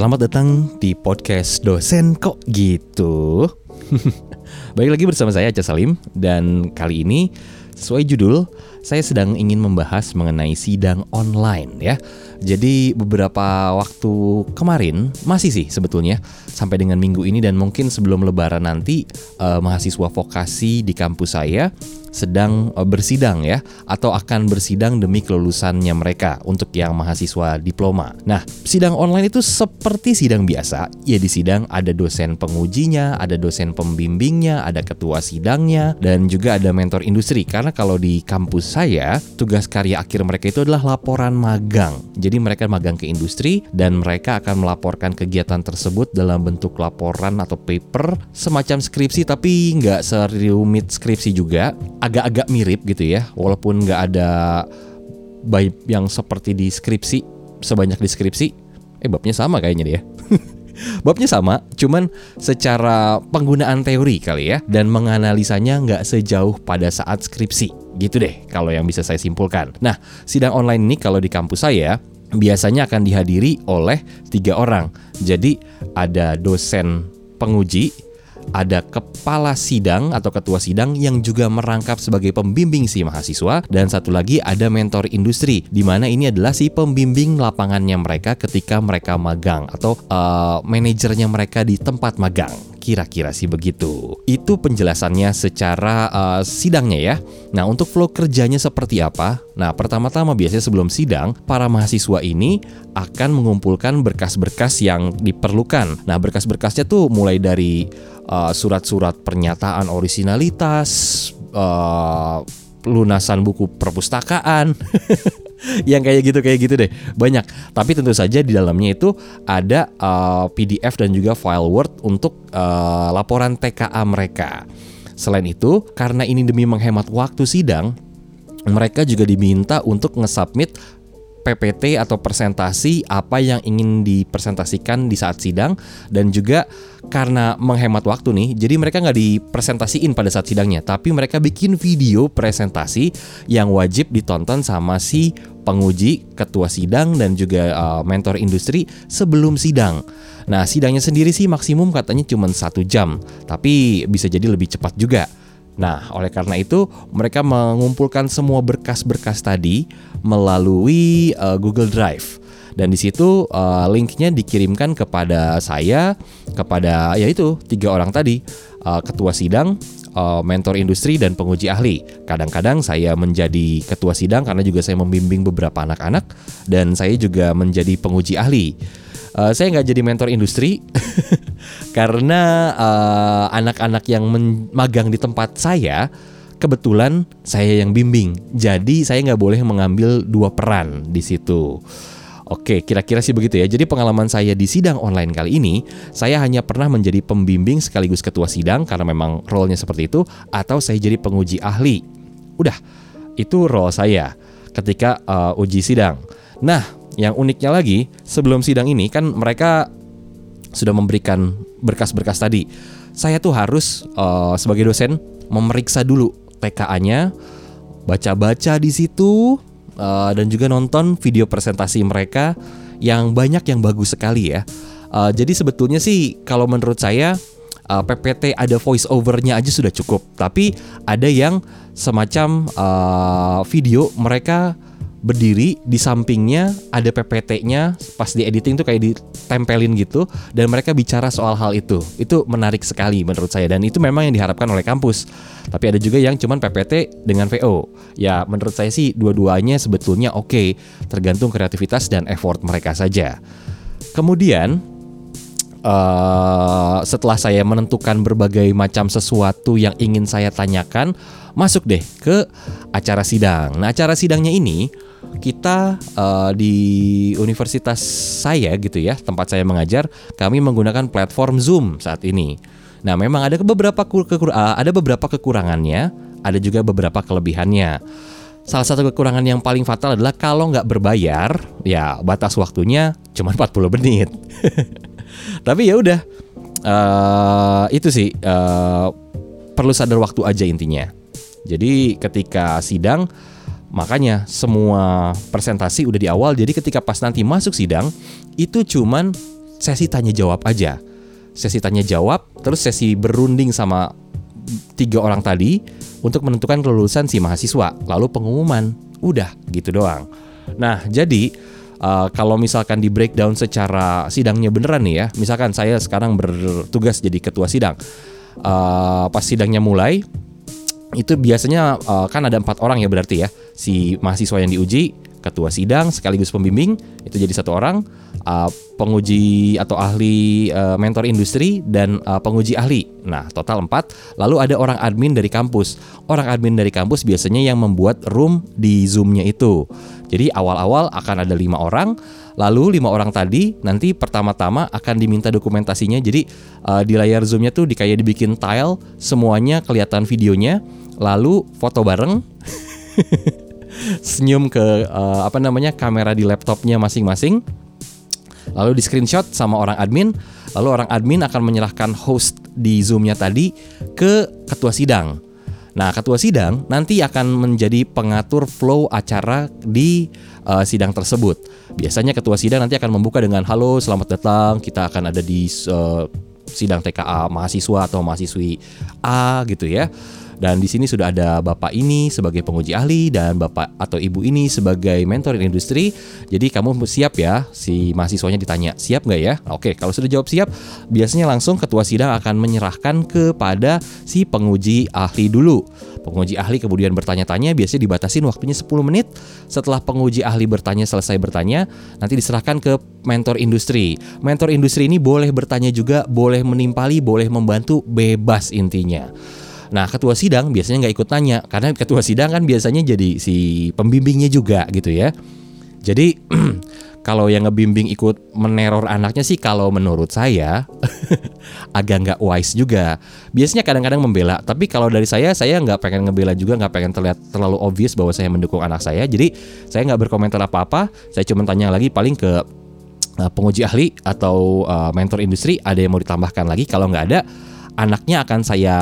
Selamat datang di podcast dosen kok gitu. Baik lagi bersama saya Aca Salim dan kali ini sesuai judul saya sedang ingin membahas mengenai sidang online ya. Jadi beberapa waktu kemarin masih sih sebetulnya sampai dengan minggu ini dan mungkin sebelum lebaran nanti eh, mahasiswa vokasi di kampus saya sedang eh, bersidang ya atau akan bersidang demi kelulusannya mereka untuk yang mahasiswa diploma. Nah, sidang online itu seperti sidang biasa. Ya di sidang ada dosen pengujinya, ada dosen pembimbingnya, ada ketua sidangnya dan juga ada mentor industri karena kalau di kampus saya tugas karya akhir mereka itu adalah laporan magang. Jadi mereka magang ke industri dan mereka akan melaporkan kegiatan tersebut dalam bentuk laporan atau paper semacam skripsi tapi nggak serumit skripsi juga, agak-agak mirip gitu ya, walaupun nggak ada bab yang seperti di skripsi sebanyak di skripsi. Eh babnya sama kayaknya dia. Babnya sama, cuman secara penggunaan teori kali ya dan menganalisanya nggak sejauh pada saat skripsi. Gitu deh kalau yang bisa saya simpulkan. Nah, sidang online ini kalau di kampus saya biasanya akan dihadiri oleh tiga orang. Jadi ada dosen penguji, ada kepala sidang atau ketua sidang yang juga merangkap sebagai pembimbing si mahasiswa. Dan satu lagi ada mentor industri di mana ini adalah si pembimbing lapangannya mereka ketika mereka magang atau uh, manajernya mereka di tempat magang kira-kira sih begitu. Itu penjelasannya secara uh, sidangnya ya. Nah, untuk flow kerjanya seperti apa? Nah, pertama-tama biasanya sebelum sidang, para mahasiswa ini akan mengumpulkan berkas-berkas yang diperlukan. Nah, berkas-berkasnya tuh mulai dari uh, surat-surat pernyataan originalitas, uh, lunasan buku perpustakaan. yang kayak gitu kayak gitu deh. Banyak. Tapi tentu saja di dalamnya itu ada uh, PDF dan juga file Word untuk uh, laporan TKA mereka. Selain itu karena ini demi menghemat waktu sidang mereka juga diminta untuk nge-submit PPT atau presentasi apa yang ingin dipresentasikan di saat sidang dan juga karena menghemat waktu nih jadi mereka nggak dipresentasiin pada saat sidangnya tapi mereka bikin video presentasi yang wajib ditonton sama si penguji ketua sidang dan juga uh, mentor industri sebelum sidang. Nah sidangnya sendiri sih maksimum katanya cuma satu jam tapi bisa jadi lebih cepat juga Nah, oleh karena itu mereka mengumpulkan semua berkas-berkas tadi melalui uh, Google Drive dan di situ uh, linknya dikirimkan kepada saya, kepada yaitu tiga orang tadi, uh, ketua sidang, uh, mentor industri dan penguji ahli. Kadang-kadang saya menjadi ketua sidang karena juga saya membimbing beberapa anak-anak dan saya juga menjadi penguji ahli. Uh, saya nggak jadi mentor industri karena anak-anak uh, yang magang di tempat saya kebetulan saya yang bimbing, jadi saya nggak boleh mengambil dua peran di situ. Oke, kira-kira sih begitu ya. Jadi pengalaman saya di sidang online kali ini, saya hanya pernah menjadi pembimbing sekaligus ketua sidang karena memang role-nya seperti itu, atau saya jadi penguji ahli. Udah, itu role saya ketika uh, uji sidang. Nah, yang uniknya lagi, sebelum sidang ini kan mereka sudah memberikan berkas-berkas tadi. Saya tuh harus uh, sebagai dosen memeriksa dulu TKA-nya, baca-baca di situ, uh, dan juga nonton video presentasi mereka yang banyak yang bagus sekali ya. Uh, jadi sebetulnya sih kalau menurut saya uh, PPT ada voice overnya aja sudah cukup. Tapi ada yang semacam uh, video mereka berdiri di sampingnya ada PPT-nya pas di editing tuh kayak ditempelin gitu dan mereka bicara soal hal itu. Itu menarik sekali menurut saya dan itu memang yang diharapkan oleh kampus. Tapi ada juga yang cuman PPT dengan VO. Ya menurut saya sih dua-duanya sebetulnya oke, okay, tergantung kreativitas dan effort mereka saja. Kemudian uh, setelah saya menentukan berbagai macam sesuatu yang ingin saya tanyakan, masuk deh ke acara sidang. Nah, acara sidangnya ini kita uh, di universitas saya gitu ya, tempat saya mengajar, kami menggunakan platform Zoom saat ini. Nah, memang ada beberapa kekur uh, ada beberapa kekurangannya, ada juga beberapa kelebihannya. Salah satu kekurangan yang paling fatal adalah kalau nggak berbayar, ya batas waktunya cuma 40 menit. Tapi ya udah, uh, itu sih uh, perlu sadar waktu aja intinya. Jadi ketika sidang Makanya semua presentasi udah di awal jadi ketika pas nanti masuk sidang itu cuman sesi tanya jawab aja. Sesi tanya jawab, terus sesi berunding sama tiga orang tadi untuk menentukan kelulusan si mahasiswa. Lalu pengumuman, udah gitu doang. Nah, jadi uh, kalau misalkan di breakdown secara sidangnya beneran nih ya, misalkan saya sekarang bertugas jadi ketua sidang, uh, pas sidangnya mulai itu biasanya uh, kan ada empat orang ya berarti ya. Si mahasiswa yang diuji ketua sidang sekaligus pembimbing itu jadi satu orang. Uh, penguji atau ahli uh, mentor industri dan uh, penguji ahli. Nah total empat. Lalu ada orang admin dari kampus. Orang admin dari kampus biasanya yang membuat room di zoomnya itu jadi awal-awal akan ada lima orang lalu lima orang tadi nanti pertama-tama akan diminta dokumentasinya. Jadi uh, di layar zoomnya tuh di kayak dibikin tile semuanya kelihatan videonya lalu foto bareng senyum ke uh, apa namanya kamera di laptopnya masing-masing lalu di screenshot sama orang admin lalu orang admin akan menyerahkan host di zoomnya tadi ke ketua sidang nah ketua sidang nanti akan menjadi pengatur flow acara di uh, sidang tersebut. Biasanya ketua sidang nanti akan membuka dengan halo selamat datang. Kita akan ada di uh, sidang TKA mahasiswa atau mahasiswi A gitu ya dan di sini sudah ada bapak ini sebagai penguji ahli dan bapak atau ibu ini sebagai mentor industri. Jadi kamu siap ya si mahasiswanya ditanya siap nggak ya? Oke, kalau sudah jawab siap, biasanya langsung ketua sidang akan menyerahkan kepada si penguji ahli dulu. Penguji ahli kemudian bertanya-tanya, biasanya dibatasin waktunya 10 menit. Setelah penguji ahli bertanya selesai bertanya, nanti diserahkan ke mentor industri. Mentor industri ini boleh bertanya juga, boleh menimpali, boleh membantu, bebas intinya. Nah, ketua sidang biasanya nggak ikut tanya karena ketua sidang kan biasanya jadi si pembimbingnya juga gitu ya. Jadi kalau yang ngebimbing ikut meneror anaknya sih kalau menurut saya agak nggak wise juga. Biasanya kadang-kadang membela, tapi kalau dari saya saya nggak pengen ngebela juga, nggak pengen terlihat terlalu obvious bahwa saya mendukung anak saya. Jadi saya nggak berkomentar apa-apa. Saya cuma tanya lagi paling ke uh, penguji ahli atau uh, mentor industri ada yang mau ditambahkan lagi. Kalau nggak ada anaknya akan saya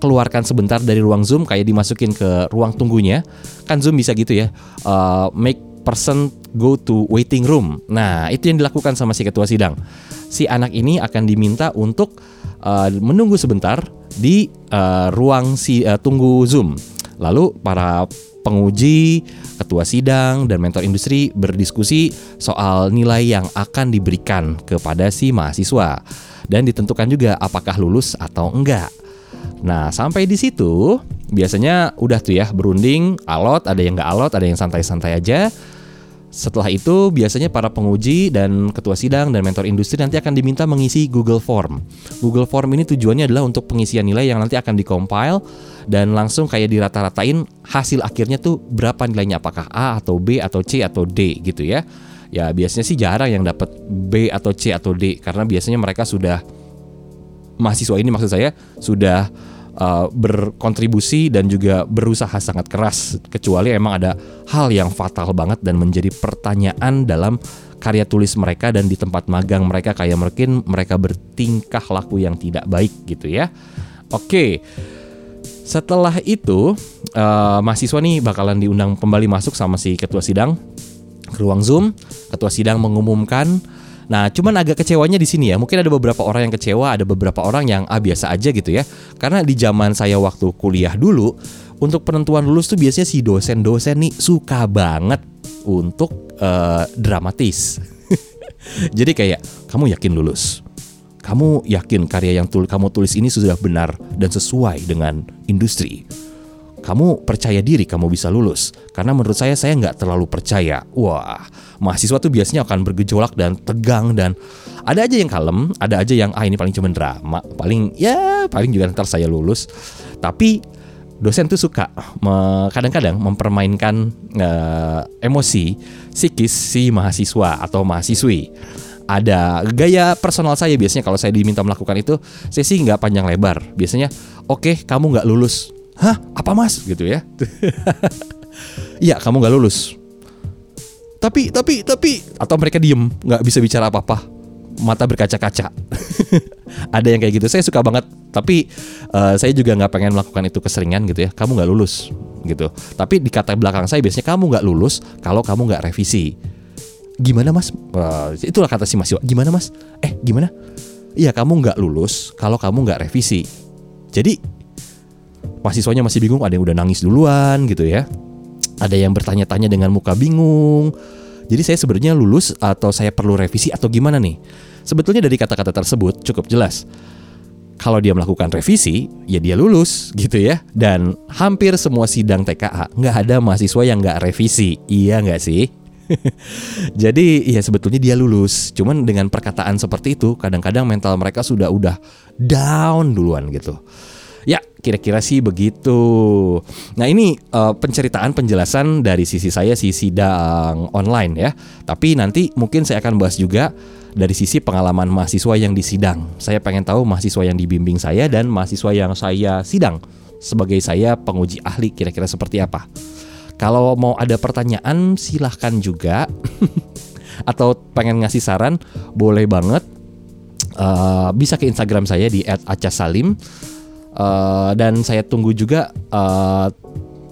keluarkan sebentar dari ruang Zoom kayak dimasukin ke ruang tunggunya. Kan Zoom bisa gitu ya. Uh, make person go to waiting room. Nah, itu yang dilakukan sama si ketua sidang. Si anak ini akan diminta untuk uh, menunggu sebentar di uh, ruang si uh, tunggu Zoom. Lalu para penguji, ketua sidang, dan mentor industri berdiskusi soal nilai yang akan diberikan kepada si mahasiswa dan ditentukan juga apakah lulus atau enggak. Nah, sampai di situ biasanya udah tuh ya berunding, alot, ada yang nggak alot, ada yang santai-santai aja. Setelah itu biasanya para penguji dan ketua sidang dan mentor industri nanti akan diminta mengisi Google Form. Google Form ini tujuannya adalah untuk pengisian nilai yang nanti akan dikompil dan langsung kayak dirata-ratain hasil akhirnya tuh berapa nilainya apakah A atau B atau C atau D gitu ya ya biasanya sih jarang yang dapat B atau C atau D karena biasanya mereka sudah mahasiswa ini maksud saya sudah uh, berkontribusi dan juga berusaha sangat keras kecuali emang ada hal yang fatal banget dan menjadi pertanyaan dalam karya tulis mereka dan di tempat magang mereka kayak mungkin mereka bertingkah laku yang tidak baik gitu ya. Oke. Setelah itu uh, mahasiswa nih bakalan diundang kembali masuk sama si ketua sidang ke ruang Zoom, ketua sidang mengumumkan. Nah, cuman agak kecewanya di sini ya. Mungkin ada beberapa orang yang kecewa, ada beberapa orang yang ah biasa aja gitu ya. Karena di zaman saya waktu kuliah dulu, untuk penentuan lulus tuh biasanya si dosen-dosen nih suka banget untuk uh, dramatis. Jadi kayak kamu yakin lulus? Kamu yakin karya yang tul kamu tulis ini sudah benar dan sesuai dengan industri? Kamu percaya diri kamu bisa lulus. Karena menurut saya saya nggak terlalu percaya. Wah, mahasiswa tuh biasanya akan bergejolak dan tegang dan ada aja yang kalem, ada aja yang ah ini paling cuma drama, paling ya paling juga ntar saya lulus. Tapi dosen tuh suka kadang-kadang mempermainkan uh, emosi psikis si mahasiswa atau mahasiswi ada gaya personal saya biasanya kalau saya diminta melakukan itu saya sih nggak panjang lebar biasanya oke okay, kamu nggak lulus hah? Apa mas? Gitu ya. Iya kamu nggak lulus. Tapi tapi tapi. Atau mereka diem nggak bisa bicara apa apa mata berkaca-kaca. Ada yang kayak gitu. Saya suka banget. Tapi uh, saya juga nggak pengen melakukan itu keseringan gitu ya. Kamu nggak lulus gitu. Tapi di kata belakang saya biasanya kamu nggak lulus kalau kamu nggak revisi. Gimana mas? Uh, itulah kata si mahasiswa. Gimana mas? Eh gimana? Iya kamu nggak lulus kalau kamu nggak revisi. Jadi mahasiswanya masih bingung. Ada yang udah nangis duluan gitu ya. Ada yang bertanya-tanya dengan muka bingung. Jadi saya sebenarnya lulus atau saya perlu revisi atau gimana nih? Sebetulnya dari kata-kata tersebut cukup jelas. Kalau dia melakukan revisi, ya dia lulus gitu ya. Dan hampir semua sidang TKA nggak ada mahasiswa yang nggak revisi, iya nggak sih? Jadi ya sebetulnya dia lulus, cuman dengan perkataan seperti itu kadang-kadang mental mereka sudah udah down duluan gitu. Ya, kira-kira sih begitu. Nah, ini uh, penceritaan penjelasan dari sisi saya si sidang online ya. Tapi nanti mungkin saya akan bahas juga dari sisi pengalaman mahasiswa yang disidang. Saya pengen tahu mahasiswa yang dibimbing saya dan mahasiswa yang saya sidang sebagai saya penguji ahli kira-kira seperti apa. Kalau mau ada pertanyaan silahkan juga atau pengen ngasih saran boleh banget uh, bisa ke Instagram saya di @acasalim uh, dan saya tunggu juga uh,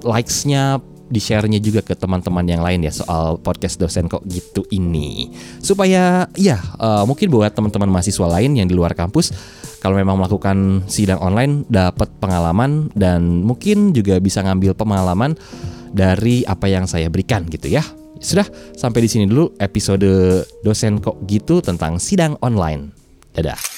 likes-nya di share-nya juga ke teman-teman yang lain ya soal podcast dosen kok gitu ini supaya ya uh, mungkin buat teman-teman mahasiswa lain yang di luar kampus kalau memang melakukan sidang online dapat pengalaman dan mungkin juga bisa ngambil pengalaman dari apa yang saya berikan gitu ya. Sudah sampai di sini dulu episode dosen kok gitu tentang sidang online. Dadah.